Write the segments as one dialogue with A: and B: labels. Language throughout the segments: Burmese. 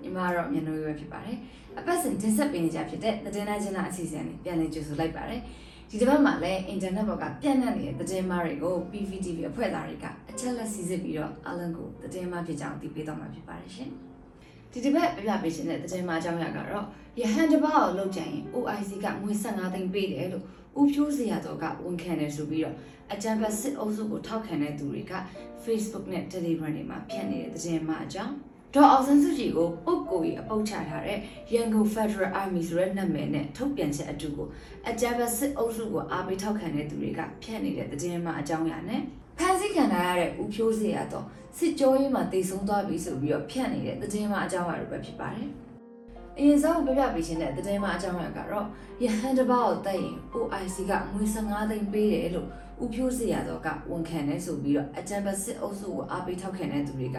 A: ကတော့မြန်နိုးရွယ်ဖြစ်ပါတယ်အပတ်စဉ်တင်ဆက်ပေးနေကြဖြစ်တဲ့သတင်းတိုင်းချင်းအစီအစဉ်နဲ့ပြန်လည်ကြိုဆိုလိုက်ပါတယ်ဒီတစ်ပတ်မှာလည်းအင်တာနက်ပေါ်ကပြန့်နှံ့နေတဲ့သတင်းမားတွေကို PVTV အဖွဲ့သားတွေကအချက်လက်စီစစ်ပြီးတော့အလုံးကိုသတင်းမားဖြစ်ကြောင်းသိပေးတော့မှာဖြစ်ပါတယ်ရှင်ဒီတစ်ပတ်ပြပြပေးခြင်းတဲ့သတင်းမားအကြောင်းအရာကတော့ရဟန်တစ်ပတ်ကိုလောက်ကြရင် OIC ကငွေ15သိန်းပေးတယ်လို့ဦးဖြိုးစရာတော်ကဝန်ခံတယ်ဆိုပြီးတော့အကြံဖတ်စစ်အုပ်စုကိုထောက်ခံတဲ့သူတွေက Facebook နဲ့ Telegram တွေမှာဖြန့်နေတဲ့သတင်းမားအကြောင်း ဒေါ်အောင်ဆန်းစုကြည်ကိုပုတ်ကိုကြီးအပုတ်ချထားတဲ့ရန်ကုန် Federal Army ဆိုတဲ့နာမည်နဲ့ထုတ်ပြန်ချက်အတူကိုအကြမ်းဖက်စစ်အုပ်စုကိုအားပေးထောက်ခံတဲ့သူတွေကဖြန့်နေတဲ့သတင်းမှအကြောင်းအရာနဲ့ဖန်ဆီးခံထားရတဲ့ဦးဖြိုးစေရတော့စစ်ကြောရေးမှာတည်ဆုံးသွားပြီဆိုပြီးတော့ဖြန့်နေတဲ့သတင်းမှအကြောင်းအရာတွေပဲဖြစ်ပါတယ်။အရင်ဆုံးပြပြပေးခြင်းတဲ့သတင်းမှအကြောင်းအရာကတော့ရဟန်တဘာကိုတက်ရင် OIC ကငွေ15သိန်းပေးတယ်လို့ဦးဖြိုးစေရတော့ကဝန်ခံတယ်ဆိုပြီးတော့အကြမ်းဖက်စစ်အုပ်စုကိုအားပေးထောက်ခံတဲ့သူတွေက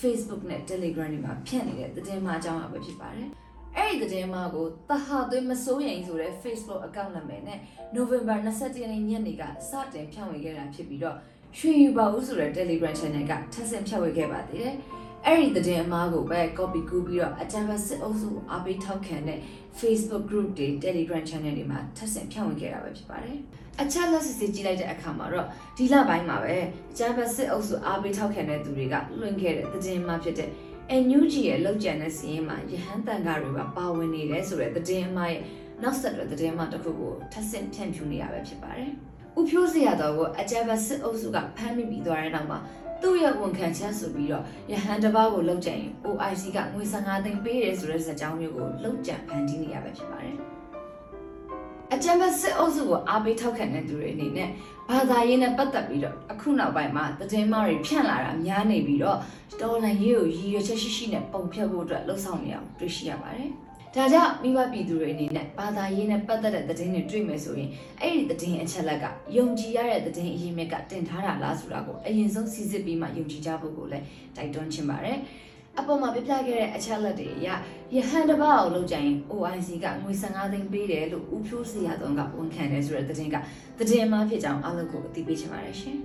A: Facebook နဲ့ Telegram တွေမှာဖြန့်နေတဲ့သတင်းမှအကြောင်းအရာပဲဖြစ်ပါတယ်။အဲ့ဒီသတင်းမှကိုတဟာသွေးမစိုးရင်ဆိုတဲ့ Facebook account နာမည်နဲ့ November 21ရက်နေ့ညနေကစတင်ဖြန့်ဝေခဲ့တာဖြစ်ပြီးတော့ရွှေယူပါဦးဆိုတဲ့ Telegram channel ကထပ်ဆင့်ဖြန့်ဝေခဲ့ပါသေးတယ်။အဲ့ဒီသတင်းအမှားကိုပဲ copy ကူးပြီးတော့အကြံဖတ်စစ်အုပ်စုကိုအားပေးထောက်ခံတဲ့ Facebook group တွေ Telegram channel တွေမှာထပ်ဆင့်ဖြန့်ဝေခဲ့တာပဲဖြစ်ပါတယ်။ အချက်လက်စစ်စစ်ကြည့်လိုက်တဲ့အခါမှာတော့ဒီလပိုင်းမှာပဲအကြံဖတ်စစ်အုပ်စုအားပေးထောက်ခံတဲ့သူတွေကလွှင့်ခဲ့တဲ့သတင်းမှာဖြစ်တဲ့ NUG ရဲ့လောက်ကျန်တဲ့စီးရင်မှာရဟန်းတန်ကားတွေပါပါဝင်နေတယ်ဆိုတဲ့သတင်းအမှားရဲ့နောက်ဆက်တွဲသတင်းမှာတစ်ခုကိုထပ်ဆင့်ဖြန့်ဖြူးနေရပဲဖြစ်ပါတယ်။ဥဖြိုးစရာတော်ကိုအကြမ်းဖက်စစ်အုပ်စုကဖမ်းမိပြီးသွားတဲ့နောက်မှာသူ့ရဲ့ဝန်ခံချက်ဆိုပြီးတော့ရဟန်းတစ်ပါးကိုလောက်ကျန်ရင် OIC ကငွေ15သိန်းပေးတယ်ဆိုတဲ့ဇာတ်ကြောင်းမျိုးကိုလောက်ကျန်ဖန်တီးနေရပဲဖြစ်ပါတယ်။ အကြမ်းဖက်စစ်အုပ်စုကိုအားပေးထောက်ခံတဲ့သူတွေအနေနဲ့ဘာသာရေးနဲ့ပတ်သက်ပြီးတော့အခုနောက်ပိုင်းမှာသတင်းမှားတွေဖြန့်လာတာများနေပြီးတော့တော်လန်ရေးကိုရည်ရွယ်ချက်ရှိရှိနဲ့ပုံဖြတ်ဖို့အတွက်လှုံ့ဆော်နေအောင်တွေ့ရှိရပါတယ်။ဒါကြောင့်မိဘပြည်သူတွေအနေနဲ့ဘာသာရေးနဲ့ပတ်သက်တဲ့သတင်းတွေတွေ့မယ်ဆိုရင်အဲ့ဒီသတင်းအချက်လက်ကယုံကြည်ရတဲ့သတင်းအရင်းမြစ်ကတင်ထားတာလားဆိုတာကိုအရင်ဆုံးစီစစ်ပြီးမှယုံကြည်ကြဖို့ကိုလည်းတိုက်တွန်းချင်ပါတယ်။ အပေါ်မှာပြပြခဲ့တဲ့အချက်လက်တွေအရရဟန်တပါအောင်လုပ်ကြရင် OIC ကငွေ15သိန်းပေးတယ်လို့ဦးဖြိုးစရာတော်ကဝန်ခံတယ်ဆိုတဲ့သတင်းကသတင်းအမှားဖြစ်ကြောင်းအားလုံးကိုအသိပေးချင်ပါတယ်ရှင်။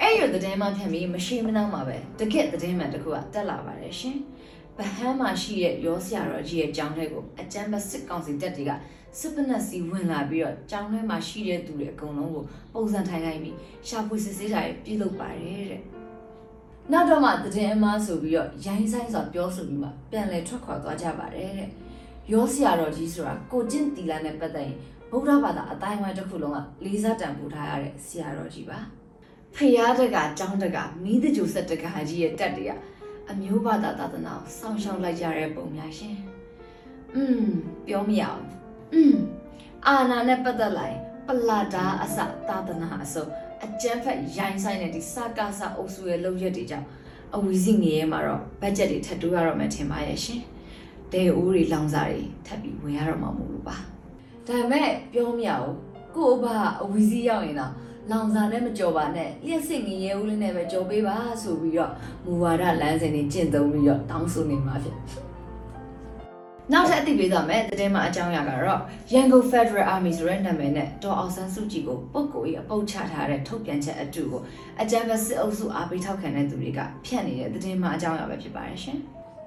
A: အဲ့ရသတင်းမှဖြစ်ပြီးမရှိမနှောင်းမှာပဲတကက်သတင်းမှန်တစ်ခုကတက်လာပါတယ်ရှင်။ ဗဟန်းမှာရှိတဲ့ရောဆရာတော်ကြီးရဲ့ကြောင်းထဲကိုအကျမ်းပတ်စစ်ကောင်စီတပ်တွေကစစ်ပနက်စီဝင်လာပြီးတော့ကြောင်းထဲမှာရှိတဲ့သူတွေအကုန်လုံးကိုပုံစံထိုင်လိုက်ပြီးရှာဖွေစစ်ဆေးတာတွေပြုလုပ်ပါတယ်တဲ့။နောက်တော့မှသတင်းအမှားဆိုပြီးတော့ရိုင်းဆိုင်စွာပြောဆိုပြီးမှပြန်လည်ထွက်ခွာသွားကြပါတယ်တဲ့။ရောဆရာတော်ကြီးဆိုတာကိုကျင့်တီလာနဲ့ပတ်သက်ရင်ဗုဒ္ဓဘာသာအတိုင်းအဝိုင်းတစ်ခုလုံးကလေးစားတန်ဖိုးထားရတဲ့ဆရာတော်ကြီးပါ။ဖရာတကကျောင်းတကမိတကြိုဆက်တကကြီးရဲ့တက်တွေက အမျိုးဘာသာသာသနာကိုစောင့်ရှောက်လိုက်ကြတဲ့ပုံများရှင်။อืมပြောမရအောင်။อืมအာနာနဲ့ပတ်သက်လိုက်ပလာတာအစသာသနာအစုပ်အကျန်းဖက်ရိုင်းဆိုင်တဲ့ဒီစကားစအုပ်စုရဲ့လုပ်ရက်တွေကြောင့်အဝီစီငရေမှာတော့ဘတ်ဂျက်တွေထပ်တိုးရတော့မယ်ထင်ပါရဲ့ရှင်။ဒေအိုးတွေလောင်စာတွေထပ်ပြီးဝင်ရတော့မှာမဟုတ်ဘူးပါ။ဒါပေမဲ့ပြောမရဘူး။ကို့အဘအဝီစီရောက်ရင်တော့ လောင်စာနဲ့မကြော်ပါနဲ့လျှက်စစ်ငရေဦးလေးနဲ့ပဲကြော်ပေးပါဆိုပြီးတော့မူဝါဒလမ်းစဉ်တွေကျင့်သုံးပြီးတော့တောင်းဆိုနေမှာဖြစ်နောက်ထပ်အသိပေးသွားမယ်သတင်းမှအကြောင်းအရာကတော့ရန်ကုန် Federal Army ဆိုတဲ့နာမည်နဲ့ဒေါ်အောင်ဆန်းစုကြည်ကိုပုတ်ကိုကြီးအပုတ်ချထားတဲ့ထုတ်ပြန်ချက်အတူကိုအကြံဖက်စစ်အုပ်စုအားပေးထောက်ခံတဲ့သူတွေကဖြန့်နေတဲ့သတင်းမှအကြောင်းအရာပဲဖြစ်ပါတယ်ရှင်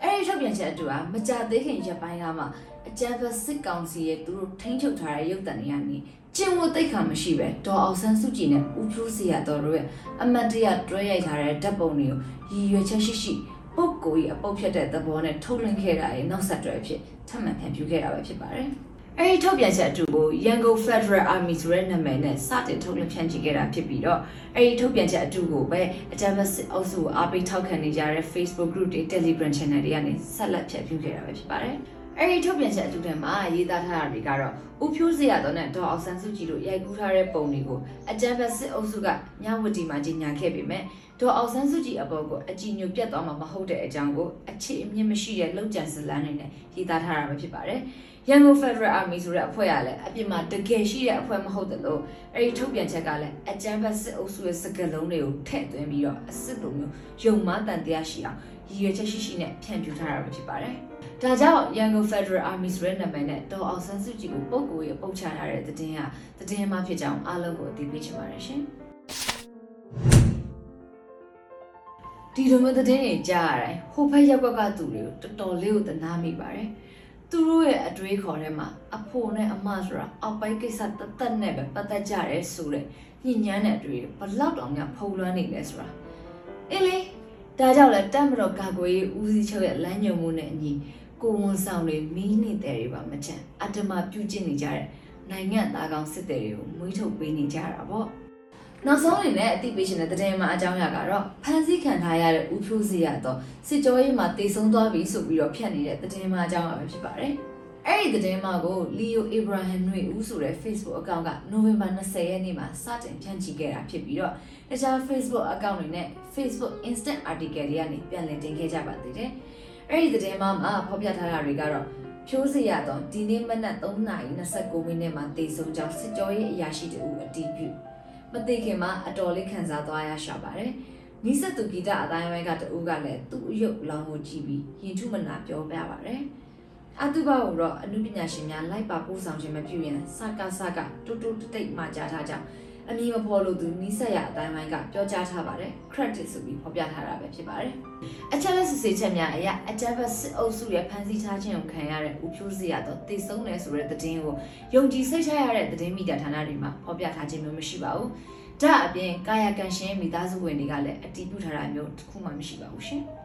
A: အဲဒီထုတ်ပြန်ချက်အတူကမကြသေးခင်ရက်ပိုင်းကမှအကြံဖက်စစ်ကောင်စီရဲ့သူတို့ထိန်းချုပ်ထားတဲ့ရုပ်တံတွေကနေ ကျင့်ဝတ်သိက္ခာမရှိပဲဒေါ်အောင်ဆန်းစုကြည်နဲ့ဦးဖြိုးစီရတော်တို့ရဲ့အမတ်တရတွဲရိုက်ထားတဲ့ဓာတ်ပုံတွေကိုရည်ရွယ်ချက်ရှိရှိပုတ်ကိုကြီးအပုတ်ဖြတ်တဲ့သဘောနဲ့ထုတ်လွှင့်ခဲ့တာရဲ့နောက်ဆက်တွဲအဖြစ်ထပ်မံဖြန့်ဖြူးခဲ့တာပဲဖြစ်ပါတယ်။အဲဒီထုတ်ပြန်ချက်အတူကိုရန်ကုန် Federal Army ဆိုတဲ့နာမည်နဲ့စတင်ထုတ်လွှင့်ဖြန့်ချိခဲ့တာဖြစ်ပြီးတော့အဲဒီထုတ်ပြန်ချက်အတူကိုပဲအကြမ်းဖက်စစ်အုပ်စုကိုအားပေးထောက်ခံနေကြတဲ့ Facebook group တွေ Telegram channel တွေကနေဆက်လက်ဖြန့်ဖြူးခဲ့တာပဲဖြစ်ပါတယ်။ အဲဒီထုတ်ပြန်ချက်အတူထဲမှာရေးသားထားတာတွေကတော့ဦးဖြိုးစရာတော်နဲ့ဒေါ်အောင်ဆန်းစုကြည်တို့ရိုက်ကူးထားတဲ့ပုံတွေကိုအကြမ်းဖက်စစ်အုပ်စုကညဝတီမှာကြီးညာခဲ့ပေမဲ့ဒေါ်အောင်ဆန်းစုကြည်အပေါ်ကိုအကြည်ညိုပြတ်သွားမှာမဟုတ်တဲ့အကြောင်းကိုအခြေအမြင့်မရှိတဲ့လောက်ကျန်စလန်းတွေနဲ့ရေးသားထားတာပဲဖြစ်ပါတယ်။ ရန်ကုန် Federal Army ဆိုတဲ့အဖွဲ့ကလည်းအပြစ်မှာတကယ်ရှိတဲ့အဖွဲ့မဟုတ်တယ်လို့အဲဒီထုတ်ပြန်ချက်ကလည်းအကြမ်းဖက်စစ်အုပ်စုရဲ့စကလုံးတွေကိုထည့်သွင်းပြီးတော့အစ်စ်လိုမျိုးယုံမတန်တရားရှိအောင်ရည်ရွယ်ချက်ရှိရှိနဲ့ဖြန့်ဖြူးထားတာပဲဖြစ်ပါတယ်။ဒါကြောင့်ရန်ကုန် Federal Army ဆိုတဲ့နာမည်နဲ့ဒေါ်အောင်ဆန်းစုကြည်ကိုပုံကိုရပုတ်ချထားတဲ့သတင်းဟာသတင်းမှဖြစ်ကြောင်းအားလုံးကိုအသိပေးချင်ပါတယ်ရှင်။ဒီလိုမျိုးသတင်းတွေကြားရတိုင်းဟိုဘက်ရက်ကွက်ကသူတွေကိုတော်တော်လေးကိုတနာမိပါတယ် သူတို့ရဲ့အတွေးခေါ်ထဲမှာအဖိုနဲ့အမဆိုတာအောက်ပိုင်းကိစ္စတသက်နဲ့ပဲပတ်သက်ကြတယ်ဆိုတဲ့ညဉ့်ညမ်းတဲ့အတွေးဘလောက်တောင်များဖုံလွှမ်းနေလဲဆိုတာအေးလေဒါကြောင့်လဲတတ်မတော်ကာကွယ်ရေးဦးစီးချုပ်ရဲ့လမ်းညွှန်မှုနဲ့အညီကိုဝန်ဆောင်တွေမီးနေတဲ့တွေပါမချမ်းအတ္တမပြုကျင့်နေကြတဲ့နိုင်ငံသားကောင်စစ်တဲ့တွေကိုမွေးထုတ်ပေးနေကြတာပေါ့ နောက်ဆုံးအနေနဲ့အသိပေးရှင်တဲ့သတင်းမှာအကြောင်းအရာကတော့ဖန်ဆီးခံထားရတဲ့ဦးဖြိုးစီရတော့စစ်ကြောရေးမှာတည်ဆုံသွားပြီဆိုပြီးတော့ဖြတ်နေတဲ့သတင်းမှာအကြောင်းအရာပဲဖြစ်ပါတယ်။အဲ့ဒီသတင်းမှာကို Leo Abraham နှွေဦးဆိုတဲ့ Facebook account က November 20ရက်နေ့မှာစတင်ဖြန့်ချိခဲ့တာဖြစ်ပြီးတော့တခြား Facebook account တွေနဲ့ Facebook Instant Article တွေကနေပြန်လည်တင်ခဲ့ကြပါသေးတယ်။အဲ့ဒီသတင်းမှာမှာဖော်ပြထားတာတွေကတော့ဖြိုးစီရတော့ဒီနေ့မနက်3:29မိနစ်မှာတည်ဆုံကြောင်းစစ်ကြောရေးအရာရှိတူအတည်ပြု မသိခင်မှာအတော်လေးခံစားသွားရရှာပါတယ်။နီးစပ်သူဂီတအတိုင်းဝိုင်းကတူကလည်းသူ့အယုတ်လောင်းကိုကြည့်ပြီးရင်ထုမနာပြောပြပါတယ်။အတုပကိုတော့အနုပညာရှင်များလိုက်ပါပို့ဆောင်ခြင်းမပြုရင်စကားစကားတူတူတိတ်မှကြားထားကြ အမည်မဖော်လို့သူနီးစပ်ရအတိုင်းဝိုင်းကပြောကြားထားပါတယ်။ credit ဆိုပြီးဖော်ပြထားတာပဲဖြစ်ပါတယ်။အချက်လက်စစ်ဆေးချက်များအရအကြမ်းဖက်စစ်အုပ်စုရဲ့ဖမ်းဆီးထားခြင်းကိုခံရတဲ့ဦးဖြိုးစရာတော့တည်ဆုံးတယ်ဆိုတဲ့သတင်းကိုယုံကြည်စိတ်ချရတဲ့သတင်းမီဒီယာဌာနတွေမှာဖော်ပြထားခြင်းမျိုးမရှိပါဘူး။ဒါအပြင်ကာယကံရှင်မိသားစုဝင်တွေကလည်းအတီးပြုထားတာမျိုးတစ်ခုမှမရှိပါဘူးရှင်။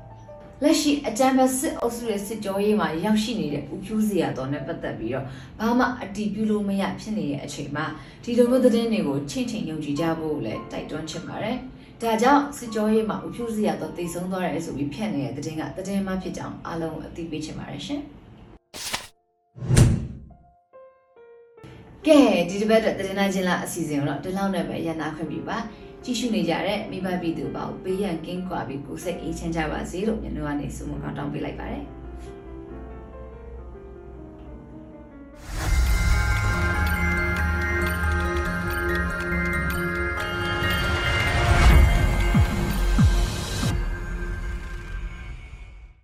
A: လက်ရှိအကြံဖတ်စစ်အုပ်စုရဲ့စစ်ကြောရေးမှာရောက်ရှိနေတဲ့ဦးဖြူးစရာတော်နဲ့ပတ်သက်ပြီးတော့ဘာမှအတီးပြုလို့မရဖြစ်နေတဲ့အချိန်မှာဒီလိုမျိုးသတင်းတွေကိုချင်းချင်းယုံကြည်ကြဖို့လည်းတိုက်တွန်းချင်ပါတယ်။ဒါကြောင့်စစ်ကြောရေးမှာဦးဖြူးစရာတော်တည်ဆုံးသွားတယ်ဆိုပြီးဖြန့်နေတဲ့သတင်းကသတင်းမှဖြစ်ကြောင်းအားလုံးကိုအသိပေးချင်ပါတယ်ရှင်။ကဲဒီတစ်ပတ်အတွက်သတင်းနာချင်းလာအစီအစဉ်ကိုတော့ဒီလောက်နဲ့ပဲရန်နာခွင့်ပြုပါ ကြည့်ရှုနေကြတဲ့မိဘပြည်သူပေါင်းပေးရန်ကင်းကွာပြီးကိုယ်စိတ်အေးချမ်းကြပါစေလို့ညနေကနေဆုမကောင်းတောင်းပေးလိုက်ပါတယ်